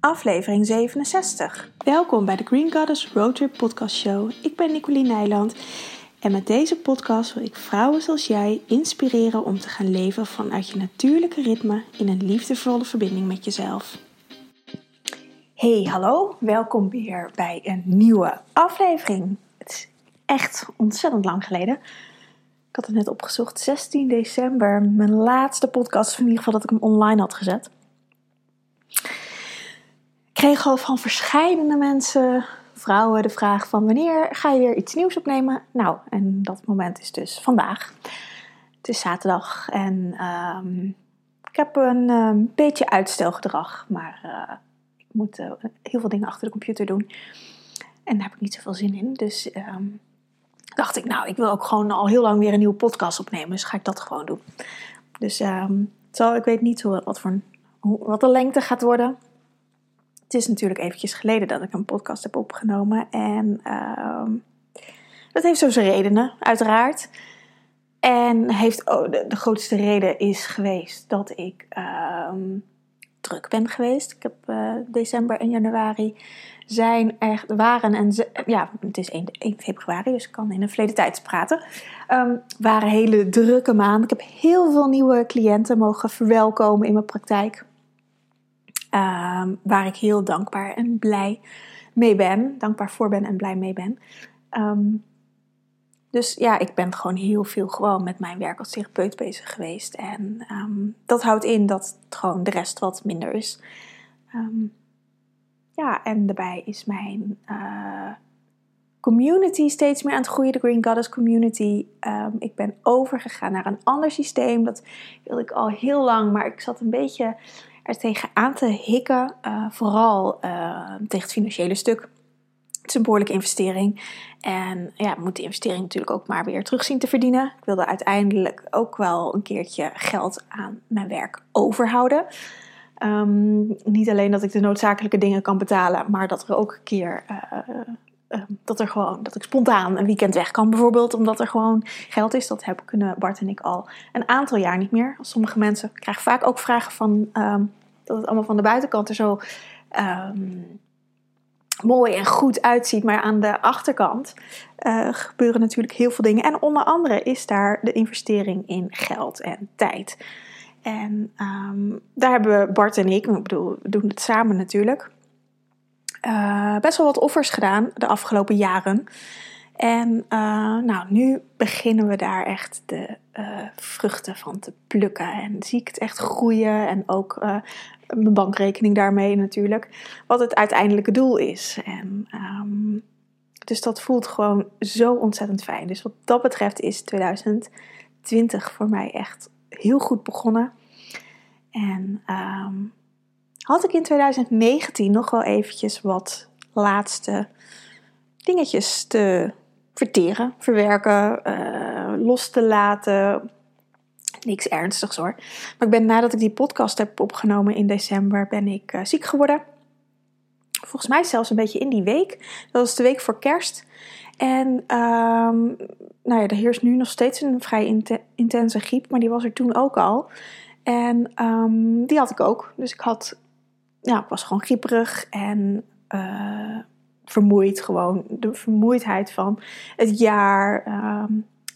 aflevering 67. Welkom bij de Green Goddess Roadtrip Podcast Show. Ik ben Nicoline Nijland en met deze podcast wil ik vrouwen zoals jij inspireren om te gaan leven vanuit je natuurlijke ritme in een liefdevolle verbinding met jezelf. Hey, hallo, welkom weer bij een nieuwe aflevering. Het is echt ontzettend lang geleden. Ik had het net opgezocht, 16 december, mijn laatste podcast, in ieder geval dat ik hem online had gezet kreeg al van verschillende mensen, vrouwen, de vraag van wanneer ga je weer iets nieuws opnemen? Nou, en dat moment is dus vandaag. Het is zaterdag en ehm, ik heb een ehm, beetje uitstelgedrag, maar uh, ik moet uh, heel veel dingen achter de computer doen. En daar heb ik niet zoveel zin in. Dus ehm, dacht ik, nou, ik wil ook gewoon al heel lang weer een nieuwe podcast opnemen. Dus ga ik dat gewoon doen. Dus zo, ik weet niet hoe, wat, voor, hoe, wat de lengte gaat worden. Het is natuurlijk eventjes geleden dat ik een podcast heb opgenomen. En uh, dat heeft zo zijn redenen, uiteraard. En heeft, oh, de, grootste reden is geweest dat ik uh, druk ben geweest. Ik heb uh, december en januari zijn echt, waren en ja, het is 1, 1, februari, dus ik kan in een verleden tijd praten. Um, waren hele drukke maanden. Ik heb heel veel nieuwe cliënten mogen verwelkomen in mijn praktijk. Ehm, waar ik heel dankbaar en blij mee ben. Dankbaar voor ben en blij mee ben. Ehm, dus ja, ik ben gewoon heel veel gewoon met mijn werk als therapeut bezig geweest. En ehm, dat houdt in dat gewoon de rest wat minder is. ja, en daarbij is mijn uh, community steeds meer aan het groeien. De Green Goddess Community. ik ben overgegaan naar een ander systeem. Dat wilde ik al heel lang, maar ik zat een beetje tegen aan te hikken. Uh, vooral uh, tegen het financiële stuk. Het is een behoorlijke investering. En ja, moet die investering natuurlijk ook maar weer terug zien te verdienen. Ik wilde uiteindelijk ook wel een keertje geld aan mijn werk overhouden. Um, niet alleen dat ik de noodzakelijke dingen kan betalen, maar dat er ook een keer uh, dat er gewoon dat ik spontaan een weekend weg kan, bijvoorbeeld, omdat er gewoon geld is. Dat hebben kunnen Bart en ik al een aantal jaar niet meer. Sommige mensen krijgen vaak ook vragen van um, dat het allemaal van de buitenkant er zo um, mooi en goed uitziet. Maar aan de achterkant uh, gebeuren natuurlijk heel veel dingen. En onder andere is daar de investering in geld en tijd. En um, daar hebben Bart en ik, ik bedoel, we doen het samen natuurlijk, uh, best wel wat offers gedaan de afgelopen jaren. En uh, nou, nu beginnen we daar echt de vruchten van te plukken. En zie ik het echt groeien. En ook mijn bankrekening daarmee natuurlijk. Wat het uiteindelijke doel is. En, um, dus dat voelt gewoon zo ontzettend fijn. Dus wat dat betreft is 2020 voor mij echt heel goed begonnen. En um, had ik in 2019 nog wel eventjes wat laatste dingetjes te verteren, verwerken, uh, los te laten. Niks ernstigs hoor. Maar ik ben nadat ik die podcast heb opgenomen in december, ben ik uh, ziek geworden. Volgens mij zelfs een beetje in die week. Dat was de week voor kerst. En um, nou ja, er heerst nu nog steeds een vrij intense griep, maar die was er toen ook al. En um, die had ik ook. Dus ik had, ja, ik was gewoon grieperig en uh, vermoeid gewoon. De vermoeidheid van het jaar. Ehm,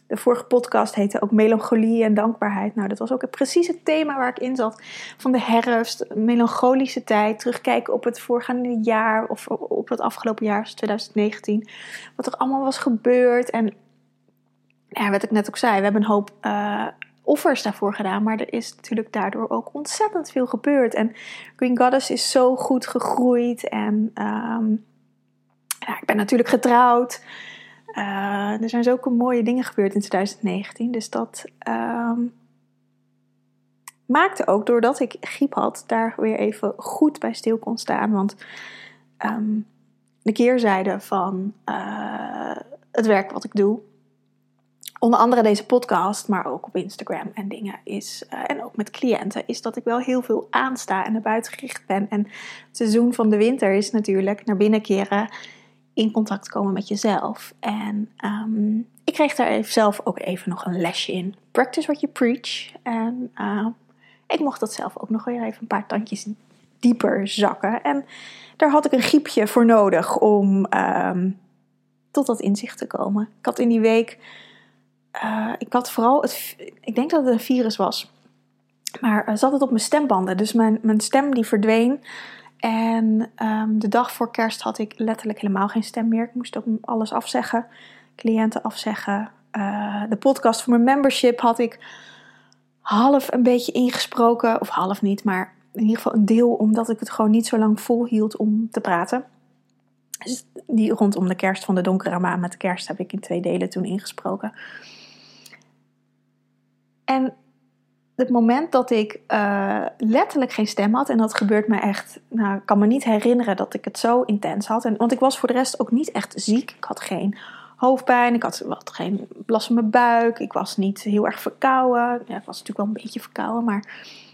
de vorige podcast heette ook melancholie en dankbaarheid. Nou, dat was ook precies het thema waar ik in zat. Van de herfst, melancholische tijd, terugkijken op het voorgaande jaar of op het afgelopen jaar, 2019. Wat er allemaal was gebeurd. En ja, wat ik net ook zei, we hebben een hoop uh, offers daarvoor gedaan. Maar er is natuurlijk daardoor ook ontzettend veel gebeurd. En Green Goddess is zo goed gegroeid. En um, ja, ik ben natuurlijk getrouwd. Uh, er zijn zulke mooie dingen gebeurd in 2019. Dus dat um, maakte ook, doordat ik griep had, daar weer even goed bij stil kon staan. Want um, de keerzijde van uh, het werk wat ik doe, onder andere deze podcast, maar ook op Instagram en dingen is, uh, en ook met cliënten, is dat ik wel heel veel aansta en naar buiten gericht ben. En het seizoen van de winter is natuurlijk naar binnen keren in contact komen met jezelf. En um, ik kreeg daar zelf ook even nog een lesje in. Practice what you preach. En uh, ik mocht dat zelf ook nog weer even een paar tandjes dieper zakken. En daar had ik een griepje voor nodig om ehm, tot dat inzicht te komen. Ik had in die week, uh, ik had vooral, het, ik denk dat het een virus was. Maar uh, zat het op mijn stembanden. Dus mijn, mijn stem die verdween. En um, de dag voor kerst had ik letterlijk helemaal geen stem meer. Ik moest ook alles afzeggen. Cliënten afzeggen. Uh, de podcast voor mijn membership had ik half een beetje ingesproken. Of half niet, maar in ieder geval een deel. Omdat ik het gewoon niet zo lang volhield om te praten. Dus die rondom de kerst van de donkere maan met kerst heb ik in twee delen toen ingesproken. En het moment dat ik uh, letterlijk geen stem had, en dat gebeurt me echt, nou, ik kan me niet herinneren dat ik het zo intens had. En, want ik was voor de rest ook niet echt ziek. Ik had geen hoofdpijn, ik had wat, geen last van mijn buik, ik was niet heel erg verkouden. Ja, ik was natuurlijk wel een beetje verkouden, maar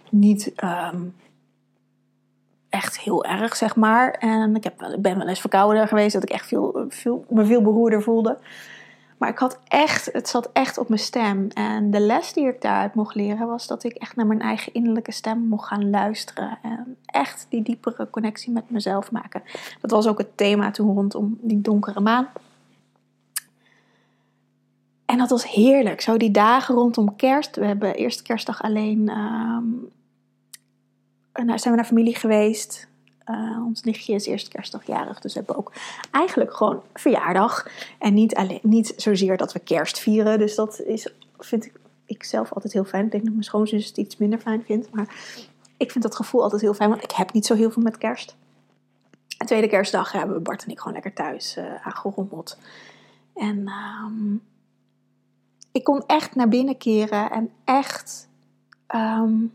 niet um, echt heel erg, zeg maar. En ik, heb, ik ben wel eens verkouden geweest, dat ik echt veel, veel, me veel beroerder voelde. Maar ik had echt, het zat echt op mijn stem. En de les die ik daaruit mocht leren was dat ik echt naar mijn eigen innerlijke stem mocht gaan luisteren. En echt die diepere connectie met mezelf maken. Dat was ook het thema toen rondom die donkere maan. En dat was heerlijk. Zo die dagen rondom kerst. We hebben eerste kerstdag alleen. Um, zijn we naar familie geweest. Uh, ons nichtje is eerst kerstdag jarig, dus we hebben ook eigenlijk gewoon verjaardag. En niet, alleen, niet zozeer dat we kerst vieren. Dus dat is, vind ik, ik zelf altijd heel fijn. Ik denk dat mijn schoonzus het iets minder fijn vindt. Maar ik vind dat gevoel altijd heel fijn, want ik heb niet zo heel veel met kerst. Tweede kerstdag hebben Bart en ik gewoon lekker thuis uh. En um, ik kon echt naar binnen keren en echt um,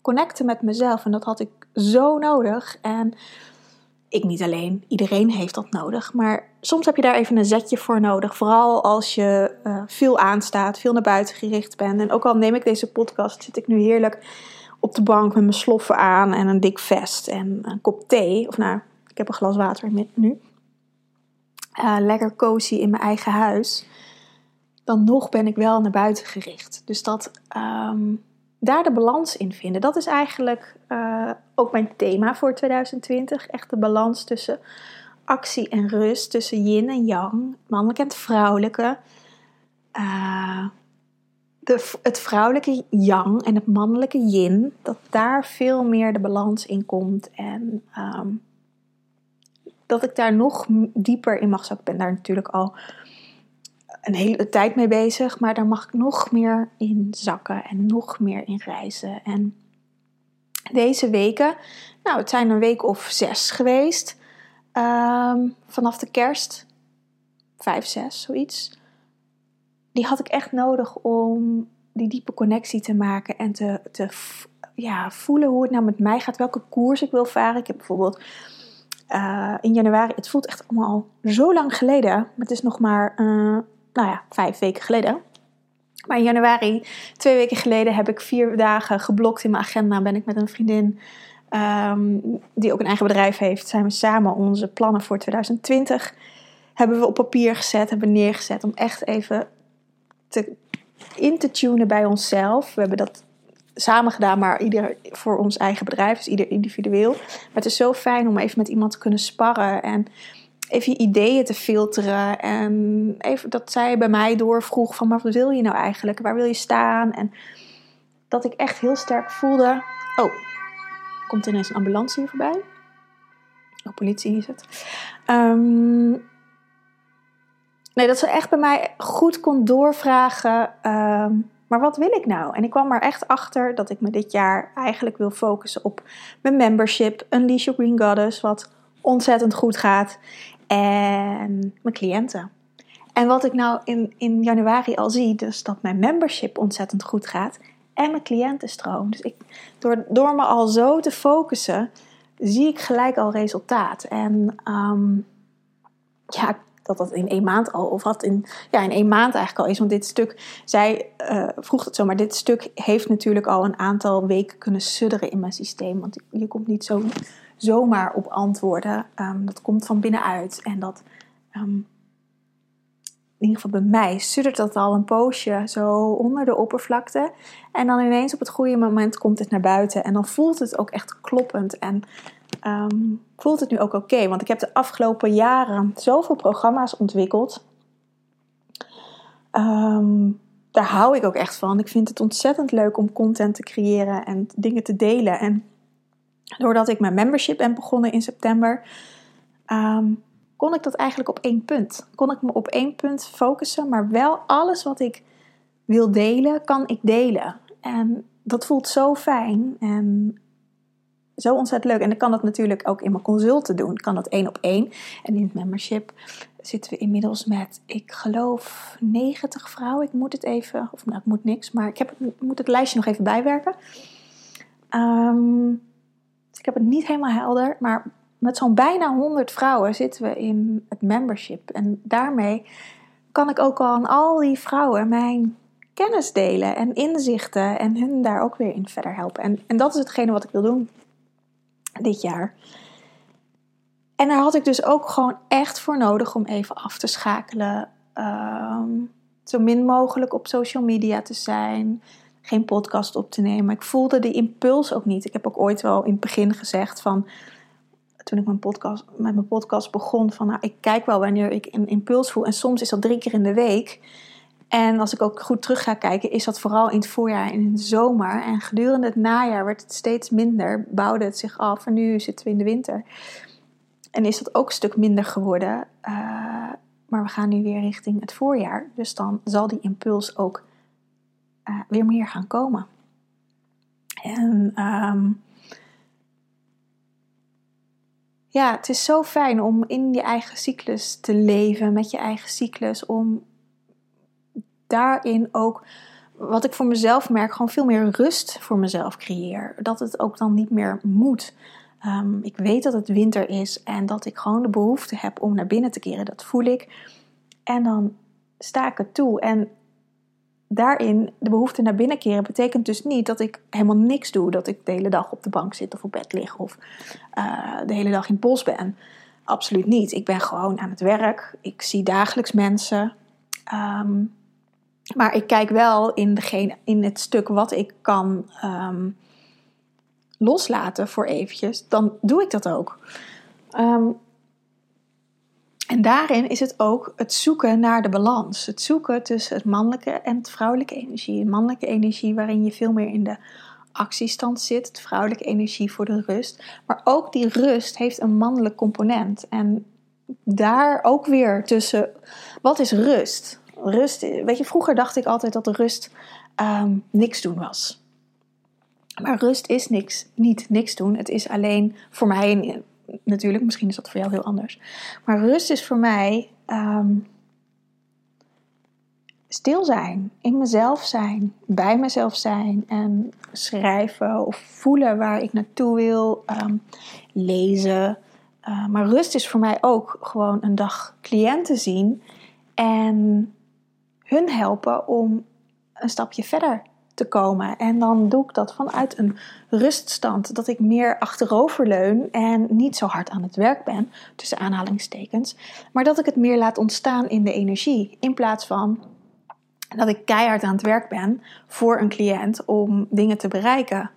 connecten met mezelf. En dat had ik zo nodig. En ik niet alleen, iedereen heeft dat nodig. Maar soms heb je daar even een zetje voor nodig. Vooral als je uh, veel aanstaat, veel naar buiten gericht bent. En ook al neem ik deze podcast, zit ik nu heerlijk op de bank met mijn sloffen aan en een dik vest en een kop thee. Of nou, ik heb een glas water met nu. Uh, lekker cozy in mijn eigen huis. Dan nog ben ik wel naar buiten gericht. Dus dat um, daar de balans in vinden. Dat is eigenlijk uh, ook mijn thema voor 2020. Echt de balans tussen actie en rust, tussen yin en yang, mannelijk en het vrouwelijke. Uh, de, het vrouwelijke yang en het mannelijke yin, dat daar veel meer de balans in komt. En um, dat ik daar nog dieper in mag zakken. Ik ben daar natuurlijk al een hele tijd mee bezig, maar daar mag ik nog meer in zakken en nog meer in reizen. En deze weken, nou, het zijn een week of zes geweest, um, vanaf de kerst, vijf, zes, zoiets. Die had ik echt nodig om die diepe connectie te maken en te, te ja, voelen hoe het nou met mij gaat, welke koers ik wil varen. Ik heb bijvoorbeeld uh, in januari, het voelt echt allemaal al zo lang geleden, maar het is nog maar uh, nou ja, vijf weken geleden. Maar in januari, twee weken geleden, heb ik vier dagen geblokt in mijn agenda. Ben ik met een vriendin, um, die ook een eigen bedrijf heeft, zijn we samen onze plannen voor 2020 hebben we op papier gezet, hebben neergezet om echt even te, in te tunen bij onszelf. We hebben dat samen gedaan, maar ieder voor ons eigen bedrijf, dus ieder individueel. Maar het is zo fijn om even met iemand te kunnen sparren en even je ideeën te filteren. En even dat zij bij mij doorvroeg van, maar wat wil je nou eigenlijk? Waar wil je staan? En dat ik echt heel sterk voelde... Oh, komt ineens een ambulance hier voorbij. Oh, politie is het. Um, nee, dat ze echt bij mij goed kon doorvragen... Um, maar wat wil ik nou? En ik kwam er echt achter dat ik me dit jaar eigenlijk wil focussen op mijn membership, Unleash Your Green Goddess, wat ontzettend goed gaat en mijn cliënten. En wat ik nou in, in januari al zie, dus dat mijn membership ontzettend goed gaat en mijn cliëntenstroom. Dus ik, door, door me al zo te focussen, zie ik gelijk al resultaat. En um, ja, dat dat in één maand al, of wat in, ja, in één maand eigenlijk al is. Want dit stuk, zij uh, vroeg het zo, maar dit stuk heeft natuurlijk al een aantal weken kunnen sudderen in mijn systeem. Want je komt niet zo zomaar op antwoorden. Um, dat komt van binnenuit. En dat, um, ieder geval bij mij, suddert dat al een poosje zo onder de oppervlakte. En dan ineens op het goede moment komt het naar buiten. En dan voelt het ook echt kloppend. En ehm, voelt het nu ook oké. Want ik heb de afgelopen jaren zoveel programma's ontwikkeld. Ehm, daar hou ik ook echt van. Ik vind het ontzettend leuk om content te creëren en dingen te delen. En doordat ik mijn membership ben begonnen in september, ehm, kon ik dat eigenlijk op één punt. Kon ik me op één punt focussen, maar wel alles wat ik wil delen, kan ik delen. En dat voelt zo fijn en zo ontzettend leuk. En ik kan dat natuurlijk ook in mijn consulten doen. Ik kan dat één op één. En in het membership zitten we inmiddels met, ik geloof, 90 vrouwen. Ik moet het even, of nou, ik moet niks, maar ik, heb moet het lijstje nog even bijwerken. Um, ik heb het niet helemaal helder, maar met zo'n bijna 100 vrouwen zitten we in het membership. En daarmee kan ik ook al aan al die vrouwen mijn kennis delen en inzichten en hun daar ook weer in verder helpen. En, en dat is hetgene wat ik wil doen dit jaar. En daar had ik dus ook gewoon echt voor nodig om even af te schakelen. Ehm, zo min mogelijk op social media te zijn. Geen podcast op te nemen. Ik voelde die impuls ook niet. Ik heb ook ooit wel in het begin gezegd van. Toen ik mijn podcast, met mijn podcast begon, van nou, ik kijk wel wanneer ik een impuls voel. En soms is dat drie keer in de week. En als ik ook goed terug ga kijken, is dat vooral in het voorjaar en in de zomer. En gedurende het najaar werd het steeds minder, bouwde het zich af. En nu zitten we in de winter. En is dat ook een stuk minder geworden. Uh, maar we gaan nu weer richting het voorjaar. Dus dan zal die impuls ook uh, weer meer gaan komen. En um, ja, het is zo fijn om in je eigen cyclus te leven, met je eigen cyclus, om daarin ook, wat ik voor mezelf merk, gewoon veel meer rust voor mezelf creëer. Dat het ook dan niet meer moet. Um, ik weet dat het winter is en dat ik gewoon de behoefte heb om naar binnen te keren. Dat voel ik. En dan sta ik het toe. En daarin, de behoefte naar binnen keren, betekent dus niet dat ik helemaal niks doe. Dat ik de hele dag op de bank zit of op bed lig of uh, de hele dag in het bos ben. Absoluut niet. Ik ben gewoon aan het werk. Ik zie dagelijks mensen. Um, maar ik kijk wel in, in het stuk wat ik kan um, loslaten voor eventjes. Dan doe ik dat ook. Um, en daarin is het ook het zoeken naar de balans. Het zoeken tussen het mannelijke en het vrouwelijke energie. Mannelijke energie waarin je veel meer in de actiestand zit. De vrouwelijke energie voor de rust. Maar ook die rust heeft een mannelijk component. En daar ook weer tussen, wat is rust? Rust, weet je, vroeger dacht ik altijd dat de rust um, niks doen was. Maar rust is niks, niet niks doen. Het is alleen voor mij natuurlijk, misschien is dat voor jou heel anders. Maar rust is voor mij um, stil zijn, in mezelf zijn, bij mezelf zijn en schrijven of voelen waar ik naartoe wil, um, lezen. Uh, maar rust is voor mij ook gewoon een dag cliënten zien en hun helpen om een stapje verder te komen. En dan doe ik dat vanuit een ruststand. Dat ik meer achteroverleun en niet zo hard aan het werk ben, tussen aanhalingstekens. Maar dat ik het meer laat ontstaan in de energie. In plaats van dat ik keihard aan het werk ben voor een cliënt om dingen te bereiken.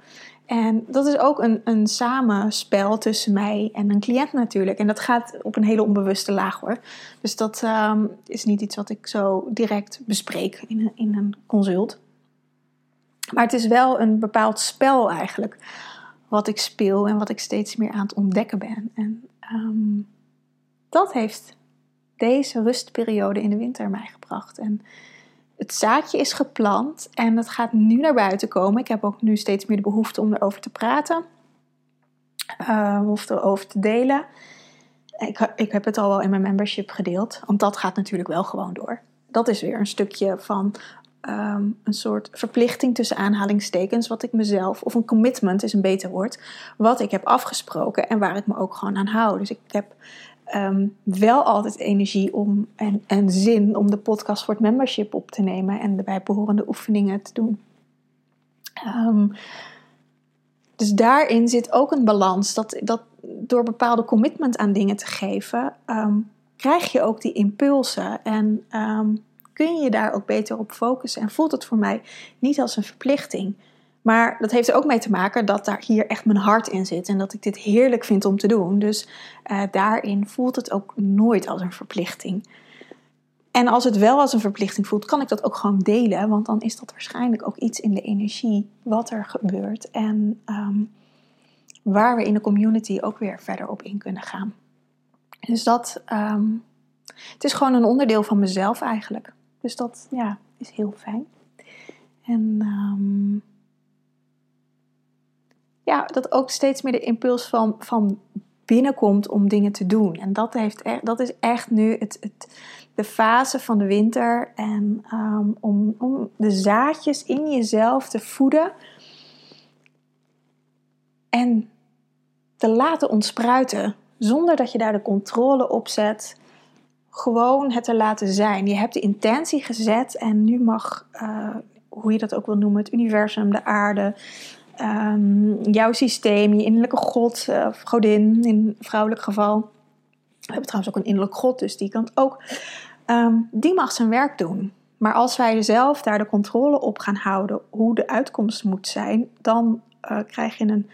En dat is ook een, een samenspel tussen mij en een cliënt natuurlijk. En dat gaat op een hele onbewuste laag hoor. Dus dat um, is niet iets wat ik zo direct bespreek in een, in een consult. Maar het is wel een bepaald spel eigenlijk. Wat ik speel en wat ik steeds meer aan het ontdekken ben. En um, dat heeft deze rustperiode in de winter mij gebracht. En het zaadje is geplant en het gaat nu naar buiten komen. Ik heb ook nu steeds meer de behoefte om erover te praten. Uh, of erover te delen. Ik, ik heb het al wel in mijn membership gedeeld. Want dat gaat natuurlijk wel gewoon door. Dat is weer een stukje van um, een soort verplichting tussen aanhalingstekens, wat ik mezelf, of een commitment is een beter woord, wat ik heb afgesproken en waar ik me ook gewoon aan hou. Dus ik heb um, wel altijd energie om, en, en zin om de podcast voor het membership op te nemen en de bijbehorende oefeningen te doen. Um, dus daarin zit ook een balans dat, dat door bepaalde commitment aan dingen te geven, krijg je ook die impulsen en ehm, kun je daar ook beter op focussen. En voelt het voor mij niet als een verplichting. Maar dat heeft er ook mee te maken dat daar hier echt mijn hart in zit en dat ik dit heerlijk vind om te doen. Dus uh, daarin voelt het ook nooit als een verplichting. En als het wel als een verplichting voelt, kan ik dat ook gewoon delen, want dan is dat waarschijnlijk ook iets in de energie wat er gebeurt en um, waar we in de community ook weer verder op in kunnen gaan. Dus dat, um, het is gewoon een onderdeel van mezelf eigenlijk. Dus dat ja, is heel fijn. En um, ja, dat ook steeds meer de impuls van, van binnenkomt om dingen te doen. En dat, heeft dat is echt nu het, het, de fase van de winter. En um, om, om de zaadjes in jezelf te voeden. En te laten ontspruiten. Zonder dat je daar de controle op zet. Gewoon het te laten zijn. Je hebt de intentie gezet en nu mag, uh, hoe je dat ook wil noemen, het universum, de aarde, um, jouw systeem, je innerlijke god of godin in vrouwelijk geval. We hebben trouwens ook een innerlijk god, dus die kan ook. Um, die mag zijn werk doen. Maar als wij zelf daar de controle op gaan houden hoe de uitkomst moet zijn, dan uh, krijg je een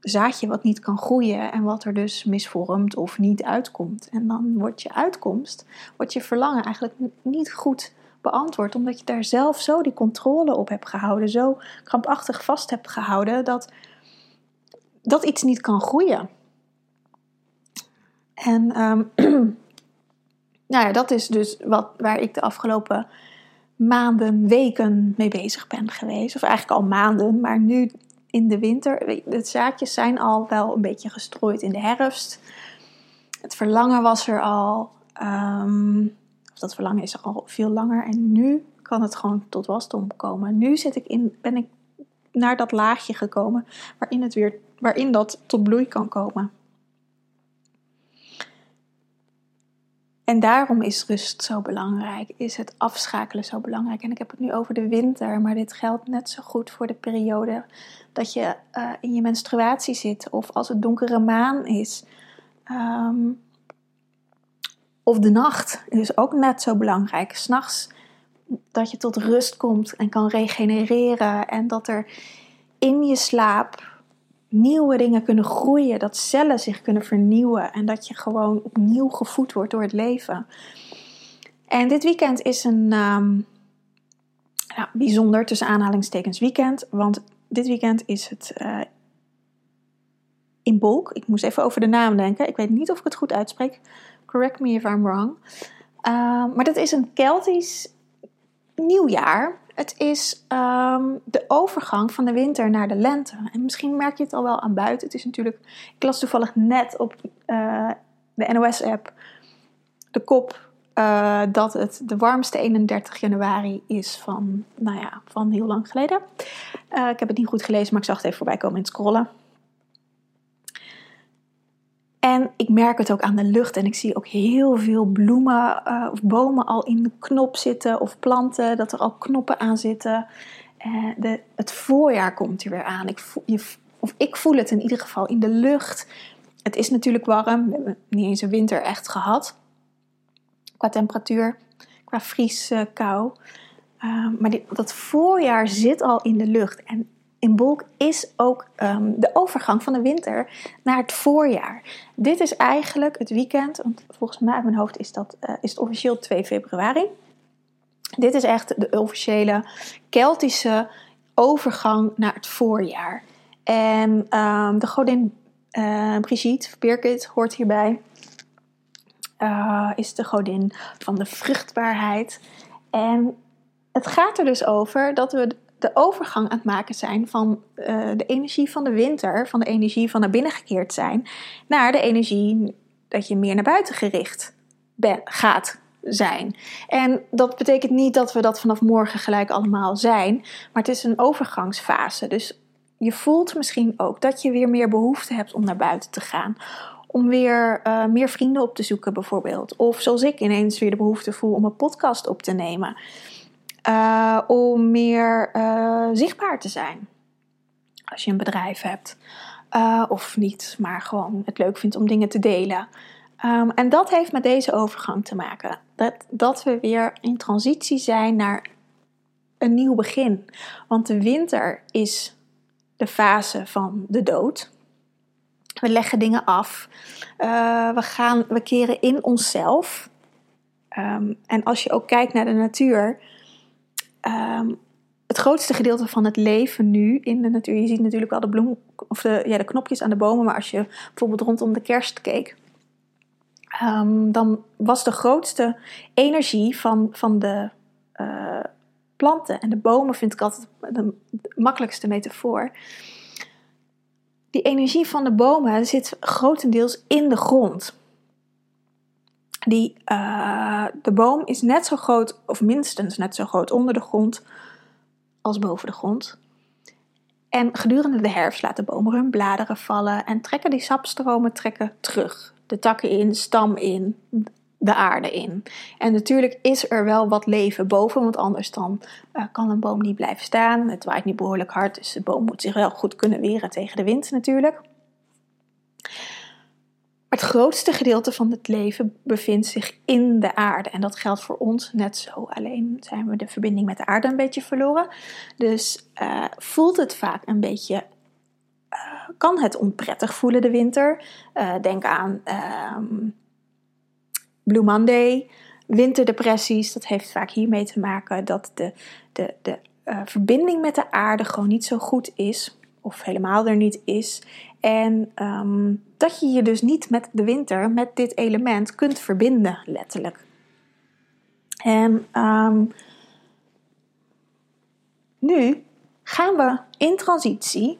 zaadje wat niet kan groeien en wat er dus misvormt of niet uitkomt. En dan wordt je uitkomst, wordt je verlangen eigenlijk niet goed beantwoord. Omdat je daar zelf zo die controle op hebt gehouden, zo krampachtig vast hebt gehouden dat, dat iets niet kan groeien. En um, nou ja, dat is dus wat, waar ik de afgelopen maanden, weken mee bezig ben geweest. Of eigenlijk al maanden, maar nu in de winter. De zaadjes zijn al wel een beetje gestrooid in de herfst. Het verlangen was er al. Um, dat verlangen is al veel langer. En nu kan het gewoon tot wasdom komen. Nu zit ik in, ben ik naar dat laagje gekomen waarin, het weer, waarin dat tot bloei kan komen. En daarom is rust zo belangrijk, is het afschakelen zo belangrijk. En ik heb het nu over de winter, maar dit geldt net zo goed voor de periode dat je uh, in je menstruatie zit of als het donkere maan is. Um, of de nacht is ook net zo belangrijk. S'nachts dat je tot rust komt en kan regenereren. En dat er in je slaap nieuwe dingen kunnen groeien. Dat cellen zich kunnen vernieuwen. En dat je gewoon opnieuw gevoed wordt door het leven. En dit weekend is een ja, bijzonder tussen aanhalingstekens weekend. Want dit weekend is het uh, in Bolk. Ik moest even over de naam denken. Ik weet niet of ik het goed uitspreek. Correct me if I'm wrong. Uh, maar dat is een Keltisch nieuwjaar. Het is um, de overgang van de winter naar de lente. En misschien merk je het al wel aan buiten. Het is natuurlijk, ik las toevallig net op uh, de NOS-app de kop uh, dat het de warmste 31 januari is van, nou ja, van heel lang geleden. Uh, ik heb het niet goed gelezen, maar ik zag het even voorbij komen in het scrollen. En ik merk het ook aan de lucht en ik zie ook heel veel bloemen uh, of bomen al in de knop zitten of planten, dat er al knoppen aan zitten. Uh, de, het voorjaar komt er weer aan. Ik voel, of ik voel het in ieder geval in de lucht. Het is natuurlijk warm, we hebben niet eens een winter echt gehad qua temperatuur, qua vries, uh, kou. maar dat voorjaar zit al in de lucht en in Bolk is ook um, de overgang van de winter naar het voorjaar. Dit is eigenlijk het weekend, want volgens mij uit mijn hoofd is, dat, uh, is het officieel 2 februari. Dit is echt de officiële Keltische overgang naar het voorjaar. En um, de godin uh, Brigitte, Birgit, hoort hierbij. Uh, is de godin van de vruchtbaarheid. En het gaat er dus over dat we de overgang aan het maken zijn van uh, de energie van de winter, van de energie van naar binnen gekeerd zijn, naar de energie dat je meer naar buiten gericht gaat zijn. En dat betekent niet dat we dat vanaf morgen gelijk allemaal zijn, maar het is een overgangsfase. Dus je voelt misschien ook dat je weer meer behoefte hebt om naar buiten te gaan. Om weer uh, meer vrienden op te zoeken, bijvoorbeeld. Of zoals ik ineens weer de behoefte voel om een podcast op te nemen. Uh, om meer uh, zichtbaar te zijn. Als je een bedrijf hebt. Uh, of niet, maar gewoon het leuk vindt om dingen te delen. Ehm, en dat heeft met deze overgang te maken. Dat, dat we weer in transitie zijn naar een nieuw begin. Want de winter is de fase van de dood. We leggen dingen af. We, gaan, we keren in onszelf. Um, en als je ook kijkt naar de natuur. Um, het grootste gedeelte van het leven nu in de natuur. Je ziet natuurlijk wel de bloem of de, ja, de knopjes aan de bomen. Maar als je bijvoorbeeld rondom de kerst keek. Um, dan was de grootste energie van, van de uh, planten en de bomen, vind ik altijd de makkelijkste metafoor die energie van de bomen zit grotendeels in de grond. Die, uh, de boom is net zo groot, of minstens net zo groot onder de grond als boven de grond. En gedurende de herfst laten bomen hun bladeren vallen en trekken die sapstromen trekken terug. De takken in, stam in, de aarde in. En natuurlijk is er wel wat leven boven, want anders dan uh, kan een boom niet blijven staan. Het waait niet behoorlijk hard, dus de boom moet zich wel goed kunnen weren tegen de wind natuurlijk. Het grootste gedeelte van het leven bevindt zich in de aarde. En dat geldt voor ons net zo. Alleen zijn we de verbinding met de aarde een beetje verloren. Dus uh, voelt het vaak een beetje. Uh, kan het onprettig voelen de winter? Uh, denk aan ehm, Blue Monday, winterdepressies, dat heeft vaak hiermee te maken dat de, de, de verbinding met de aarde gewoon niet zo goed is, of helemaal er niet is. En um, dat je je dus niet met de winter, met dit element, kunt verbinden, letterlijk. En um, nu gaan we in transitie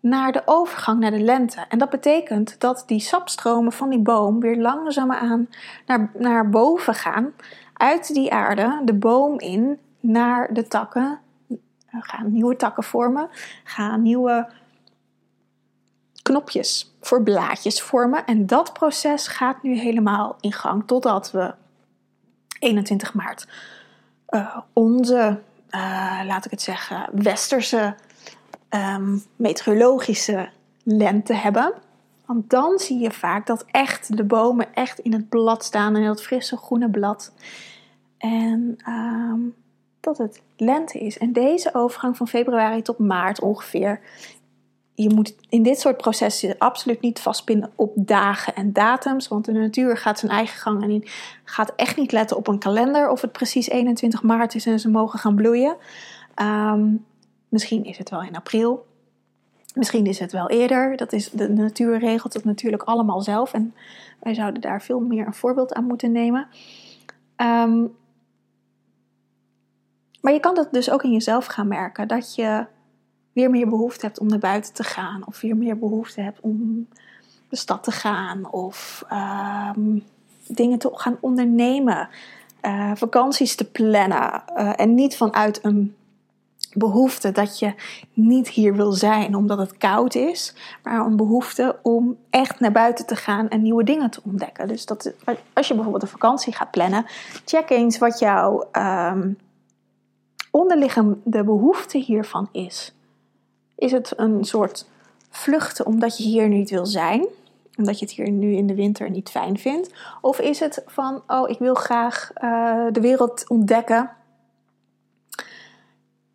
naar de overgang naar de lente. En dat betekent dat die sapstromen van die boom weer langzaamaan naar, naar boven gaan, uit die aarde, de boom in, naar de takken. Gaan nieuwe takken vormen, gaan nieuwe knopjes voor blaadjes vormen. En dat proces gaat nu helemaal in gang totdat we 21 maart uh, onze, uh, laat ik het zeggen, westerse um, meteorologische lente hebben. Want dan zie je vaak dat echt de bomen echt in het blad staan, in dat frisse groene blad. En um, dat het lente is. En deze overgang van februari tot maart ongeveer. Je moet in dit soort processen absoluut niet vastpinnen op dagen en datums. Want de natuur gaat zijn eigen gang en die gaat echt niet letten op een kalender of het precies 21 maart is en ze mogen gaan bloeien. Um, Misschien is het wel in april. Misschien is het wel eerder. Dat is, de natuur regelt het natuurlijk allemaal zelf. En wij zouden daar veel meer een voorbeeld aan moeten nemen. Um, maar je kan dat dus ook in jezelf gaan merken. Dat je weer meer behoefte hebt om naar buiten te gaan. Of weer meer behoefte hebt om de stad te gaan. Of um, dingen te gaan ondernemen. Uh, vakanties te plannen. Uh, en niet vanuit een behoefte dat je niet hier wil zijn omdat het koud is, maar een behoefte om echt naar buiten te gaan en nieuwe dingen te ontdekken. Dus dat, als je bijvoorbeeld een vakantie gaat plannen, check eens wat jouw um, onderliggende behoefte hiervan is. Is het een soort vluchten omdat je hier niet wil zijn? Omdat je het hier nu in de winter niet fijn vindt? Of is het van, oh, ik wil graag uh, de wereld ontdekken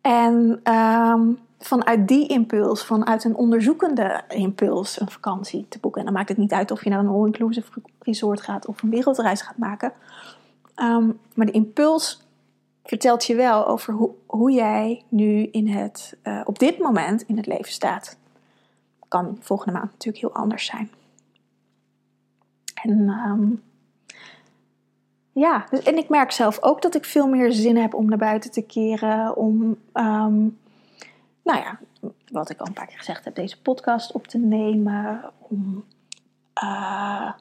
en um, vanuit die impuls, vanuit een onderzoekende impuls, een vakantie te boeken. En dan maakt het niet uit of je naar een all-inclusive resort gaat of een wereldreis gaat maken. Um, maar de impuls vertelt je wel over hoe, hoe jij nu in het, uh, op dit moment in het leven staat. Kan volgende maand natuurlijk heel anders zijn. En um, ja, dus, en ik merk zelf ook dat ik veel meer zin heb om naar buiten te keren. Om, um, nou ja, wat ik al een paar keer gezegd heb, deze podcast op te nemen. Om uh,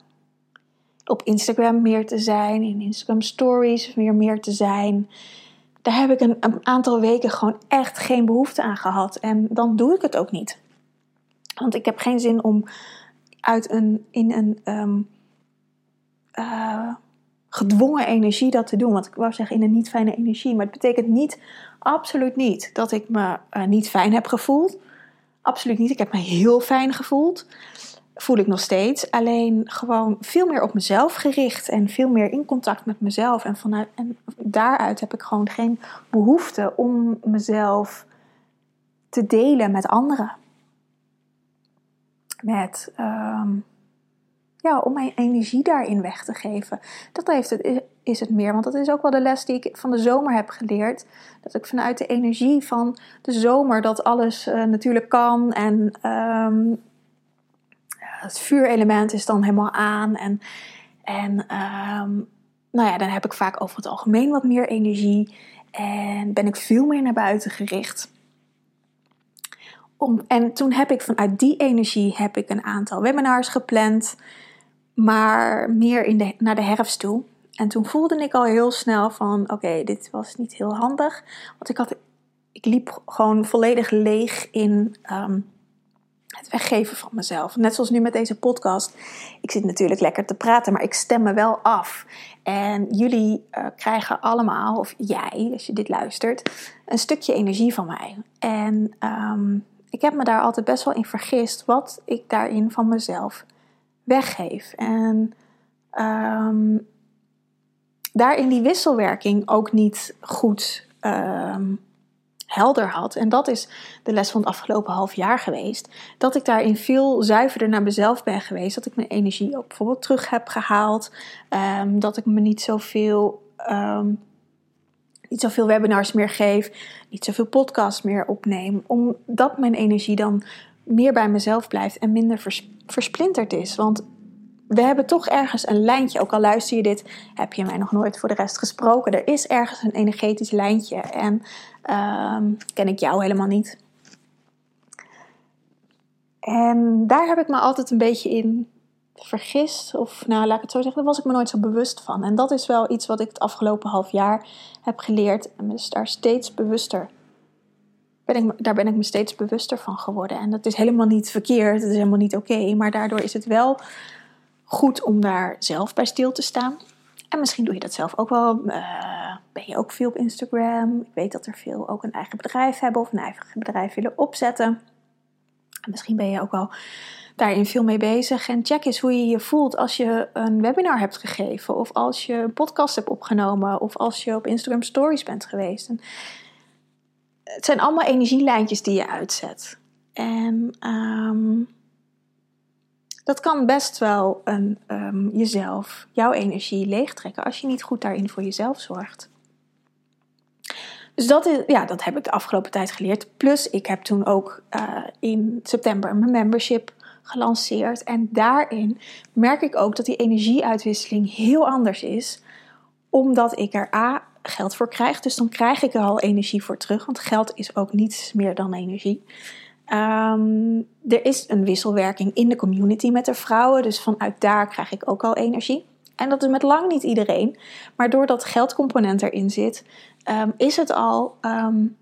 op Instagram meer te zijn, in Instagram Stories weer meer te zijn. Daar heb ik een, een, aantal weken gewoon echt geen behoefte aan gehad. En dan doe ik het ook niet. Want ik heb geen zin om uit een, in een. Um, uh, gedwongen energie dat te doen. Want ik wou zeggen in een niet fijne energie. Maar het betekent niet, absoluut niet, dat ik me uh, niet fijn heb gevoeld. Absoluut niet. Ik heb me heel fijn gevoeld. Voel ik nog steeds. Alleen gewoon veel meer op mezelf gericht en veel meer in contact met mezelf. En, vanuit, en daaruit heb ik gewoon geen behoefte om mezelf te delen met anderen. Met, ehm, ja, om mijn energie daarin weg te geven. Dat heeft het, is het meer. Want dat is ook wel de les die ik van de zomer heb geleerd. Dat ik vanuit de energie van de zomer dat alles uh, natuurlijk kan. En ehm, het vuurelement is dan helemaal aan. En, en ehm, nou ja, dan heb ik vaak over het algemeen wat meer energie. En ben ik veel meer naar buiten gericht. Om, en toen heb ik vanuit die energie heb ik een aantal webinars gepland. Maar meer in de, naar de herfst toe. En toen voelde ik al heel snel van oké, dit was niet heel handig. Want ik, had, ik liep gewoon volledig leeg in ehm, het weggeven van mezelf. Net zoals nu met deze podcast. Ik zit natuurlijk lekker te praten, maar ik stem me wel af. En jullie uh, krijgen allemaal, of jij, als je dit luistert, een stukje energie van mij. En um, ik heb me daar altijd best wel in vergist wat ik daarin van mezelf weggeef. En um, daarin die wisselwerking ook niet goed um, helder had. En dat is de les van het afgelopen half jaar geweest. Dat ik daarin veel zuiverder naar mezelf ben geweest. Dat ik mijn energie ook bijvoorbeeld terug heb gehaald. Um, dat ik me niet zoveel, um, niet zoveel webinars meer geef. Niet zoveel podcasts meer opneem. Omdat mijn energie dan meer bij mezelf blijft en minder vers, versplinterd is. Want we hebben toch ergens een lijntje. Ook al luister je dit, heb je mij nog nooit voor de rest gesproken. Er is ergens een energetisch lijntje. En um, ken ik jou helemaal niet. En daar heb ik me altijd een beetje in vergist. Of nou, laat ik het zo zeggen, daar was ik me nooit zo bewust van. En dat is wel iets wat ik het afgelopen half jaar heb geleerd. En dus daar steeds bewuster. Ben ik, daar ben ik me steeds bewuster van geworden. En dat is helemaal niet verkeerd, het is helemaal niet oké. maar daardoor is het wel goed om daar zelf bij stil te staan. En misschien doe je dat zelf ook wel. Uh, ben je ook veel op Instagram? Ik weet dat er veel ook een eigen bedrijf hebben of een eigen bedrijf willen opzetten. En misschien ben je ook wel daarin veel mee bezig. En check eens hoe je je voelt als je een webinar hebt gegeven, of als je een podcast hebt opgenomen, of als je op Instagram Stories bent geweest. Het zijn allemaal energielijntjes die je uitzet. En um, dat kan best wel een, um, jezelf, jouw energie leegtrekken als je niet goed daarin voor jezelf zorgt. Dus dat, is, ja, dat heb ik de afgelopen tijd geleerd. Plus, ik heb toen ook uh, in september mijn membership gelanceerd. En daarin merk ik ook dat die energieuitwisseling heel anders is. Omdat ik er A geld voor krijg. Dus dan krijg ik er al energie voor terug. Want geld is ook niets meer dan energie. Um, er is een wisselwerking in de community met de vrouwen, dus vanuit daar krijg ik ook al energie. En dat is met lang niet iedereen, maar doordat geldcomponent erin zit, um, is het al um,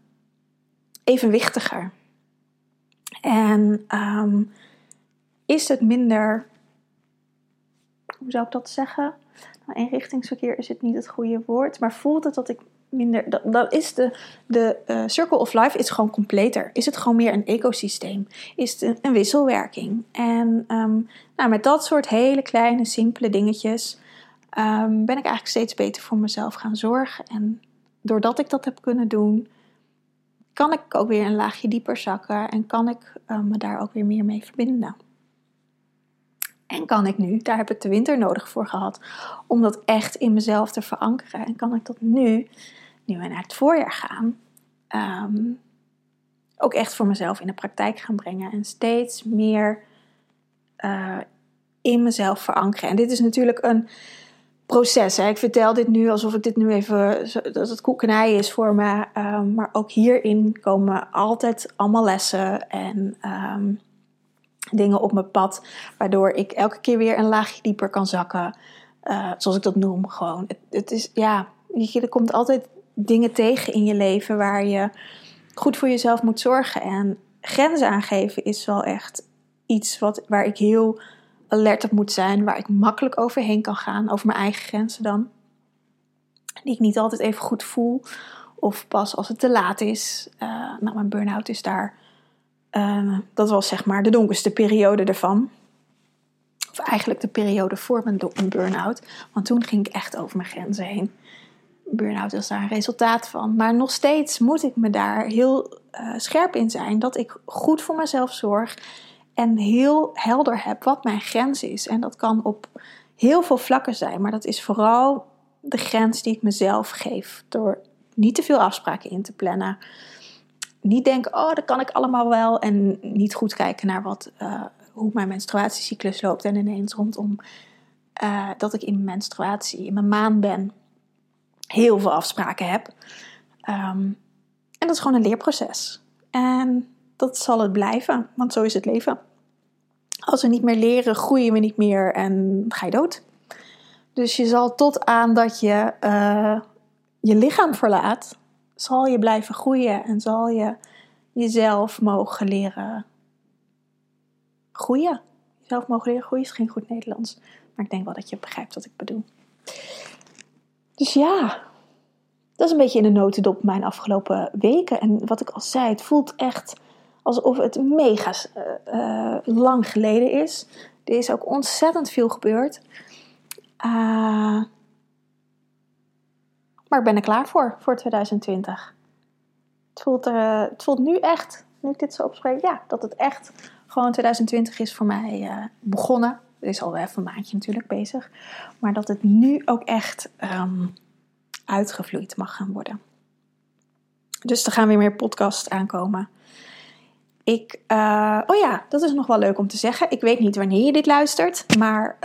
evenwichtiger. En is het minder, hoe zou ik dat zeggen? Nou, is het niet het goede woord, maar voelt het dat ik minder. Dat, is de, de uh, Circle of Life is gewoon completer. Is het gewoon meer een ecosysteem? Is het een, wisselwerking? En um, nou, met dat soort hele kleine, simpele dingetjes um, ben ik eigenlijk steeds beter voor mezelf gaan zorgen. En doordat ik dat heb kunnen doen, kan ik ook weer een laagje dieper zakken en kan ik um, me daar ook weer meer mee verbinden. En kan ik nu, daar heb ik de winter nodig voor gehad, om dat echt in mezelf te verankeren. En kan ik dat nu, nu we naar het voorjaar gaan, um, ook echt voor mezelf in de praktijk gaan brengen. En steeds meer uh, in mezelf verankeren. En dit is natuurlijk een proces. Hè. Ik vertel dit nu alsof ik dit nu even, dat het koekenij is voor me. Um, maar ook hierin komen altijd allemaal lessen en... Um, dingen op mijn pad, waardoor ik elke keer weer een laagje dieper kan zakken. Uh, zoals ik dat noem, gewoon. Het, het, is, ja, je, er komt altijd dingen tegen in je leven waar je goed voor jezelf moet zorgen. En grenzen aangeven is wel echt iets wat, waar ik heel alert op moet zijn, waar ik makkelijk overheen kan gaan, over mijn eigen grenzen dan. Die ik niet altijd even goed voel, of pas als het te laat is. Uh, nou, mijn burn-out is daar Ehm, dat was zeg maar de donkerste periode ervan. Of eigenlijk de periode voor mijn burn-out. Want toen ging ik echt over mijn grenzen heen. Burn-out is daar een resultaat van. Maar nog steeds moet ik me daar heel uh, scherp in zijn. Dat ik goed voor mezelf zorg. En heel helder heb wat mijn grens is. En dat kan op heel veel vlakken zijn. Maar dat is vooral de grens die ik mezelf geef. Door niet te veel afspraken in te plannen. Niet denken, oh, dat kan ik allemaal wel. En niet goed kijken naar wat, uh, hoe mijn menstruatiecyclus loopt. En ineens rondom uh, dat ik in menstruatie, in mijn maan ben, heel veel afspraken heb. Um, en dat is gewoon een leerproces. En dat zal het blijven, want zo is het leven. Als we niet meer leren, groeien we niet meer en ga je dood. Dus je zal tot aan dat je uh, je lichaam verlaat, zal je blijven groeien en zal je jezelf mogen leren groeien. Jezelf mogen leren groeien is geen goed Nederlands, maar ik denk wel dat je begrijpt wat ik bedoel. Dus ja, dat is een beetje in de notendop mijn afgelopen weken. En wat ik al zei, het voelt echt alsof het mega uh, lang geleden is. Er is ook ontzettend veel gebeurd. Uh, maar ik ben er klaar voor, voor 2020. Het voelt, uh, het voelt nu echt, nu ik dit zo opspreek, ja, dat het echt gewoon 2020 is voor mij uh, begonnen. Het is al even een maandje natuurlijk bezig. Maar dat het nu ook echt um, uitgevloeid mag gaan worden. Dus er gaan weer meer podcasts aankomen. Ik, uh, oh ja, dat is nog wel leuk om te zeggen. Ik weet niet wanneer je dit luistert, maar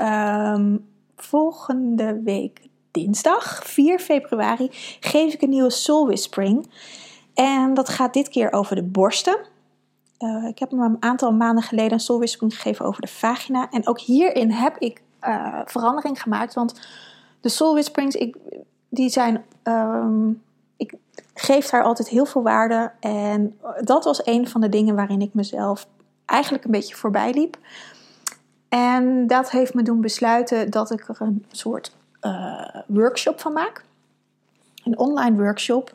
um, volgende week dinsdag 4 februari geef ik een nieuwe Soul Whispering. En dat gaat dit keer over de borsten. Uh, ik heb hem een aantal maanden geleden een Soul Whispering gegeven over de vagina. En ook hierin heb ik uh, verandering gemaakt. Want de Soul Whisperings, ik, die zijn. Um, ik geef daar altijd heel veel waarde. En dat was een van de dingen waarin ik mezelf eigenlijk een beetje voorbij liep. En dat heeft me doen besluiten dat ik er een soort uh, workshop van maak. Een online workshop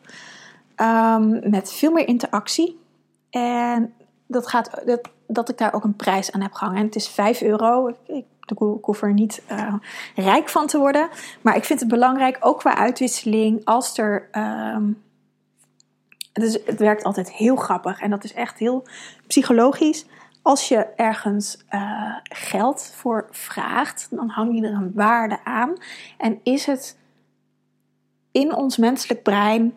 um, met veel meer interactie. En dat gaat, dat, dat ik daar ook een prijs aan heb gehangen. En het is 5 euro. Ik, ik, hoef er niet uh, rijk van te worden. Maar ik vind het belangrijk, ook qua uitwisseling, als er. Dus het werkt altijd heel grappig en dat is echt heel psychologisch. Als je ergens uh, geld voor vraagt, dan hang je er een waarde aan. En is het in ons menselijk brein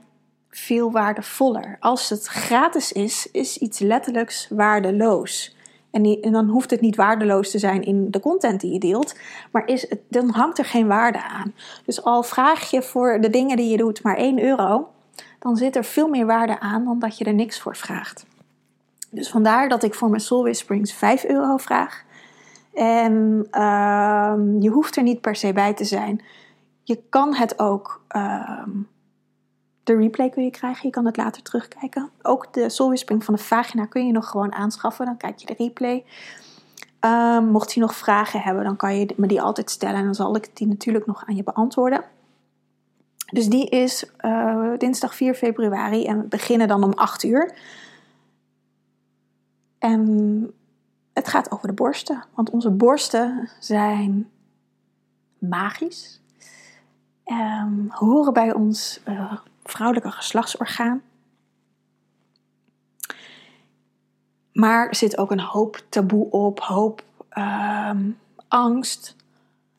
veel waardevoller. Als het gratis is, is iets letterlijks waardeloos. En, en, dan hoeft het niet waardeloos te zijn in de content die je deelt, maar is het, dan hangt er geen waarde aan. Dus al vraag je voor de dingen die je doet maar 1 euro, dan zit er veel meer waarde aan dan dat je er niks voor vraagt. Dus vandaar dat ik voor mijn Soul Whisperings 5 euro vraag. En uh, je hoeft er niet per se bij te zijn. Je kan het ook. Uh, de replay kun je krijgen, je kan het later terugkijken. Ook de Soul Whispering van de vagina kun je nog gewoon aanschaffen. Dan kijk je de replay. Uh, mocht je nog vragen hebben, dan kan je me die altijd stellen. En dan zal ik die natuurlijk nog aan je beantwoorden. Dus die is uh, dinsdag 4 februari en we beginnen dan om 8 uur. En het gaat over de borsten, want onze borsten zijn magisch. Um, horen bij ons uh, vrouwelijke geslachtsorgaan. Maar zit ook een hoop taboe op, hoop um, angst,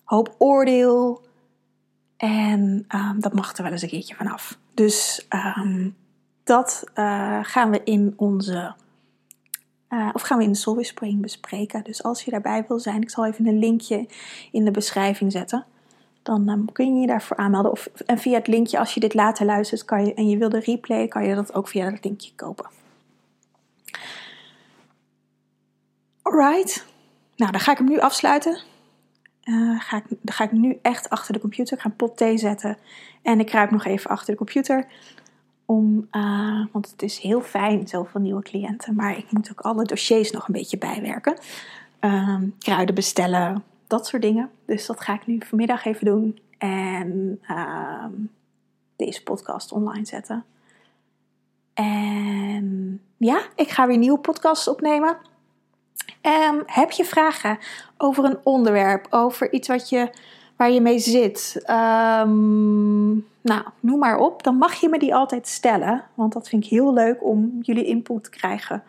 hoop oordeel. En dat mag er wel eens een keertje vanaf. Dus dat uh, gaan we in onze uh, of gaan we in de Soul Whispering bespreken. Dus als je daarbij wil zijn, ik zal even een linkje in de beschrijving zetten. Dan um, kun je je daarvoor aanmelden. Of, en via het linkje, als je dit later luistert kan je, en je wil de replay, kan je dat ook via dat linkje kopen. Alright. Nou, dan ga ik hem nu afsluiten. Uh, ga ik, dan ga ik nu echt achter de computer. Ik ga een pot thee zetten. En ik kruip nog even achter de computer. Om, uh, want het is heel fijn, zoveel nieuwe cliënten. Maar ik moet ook alle dossiers nog een beetje bijwerken. Uh, kruiden bestellen, dat soort dingen. Dus dat ga ik nu vanmiddag even doen. En uh, deze podcast online zetten. En ja, ik ga weer nieuwe podcasts opnemen. Um, heb je vragen over een onderwerp, over iets wat je, waar je mee zit? Um, nou, noem maar op. Dan mag je me die altijd stellen. Want dat vind ik heel leuk om jullie input te krijgen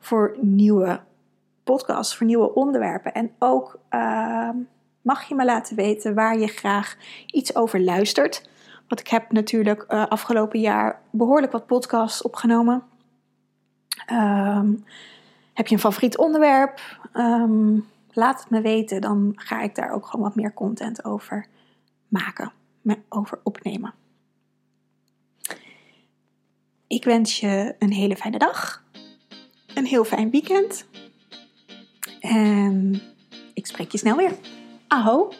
voor nieuwe podcasts, voor nieuwe onderwerpen. En ook uh, mag je me laten weten waar je graag iets over luistert. Want ik heb natuurlijk uh, afgelopen jaar behoorlijk wat podcasts opgenomen. Um, heb je een favoriet onderwerp? Laat het me weten, dan ga ik daar ook gewoon wat meer content over maken, over opnemen. Ik wens je een hele fijne dag, een heel fijn weekend en ik spreek je snel weer. Aho!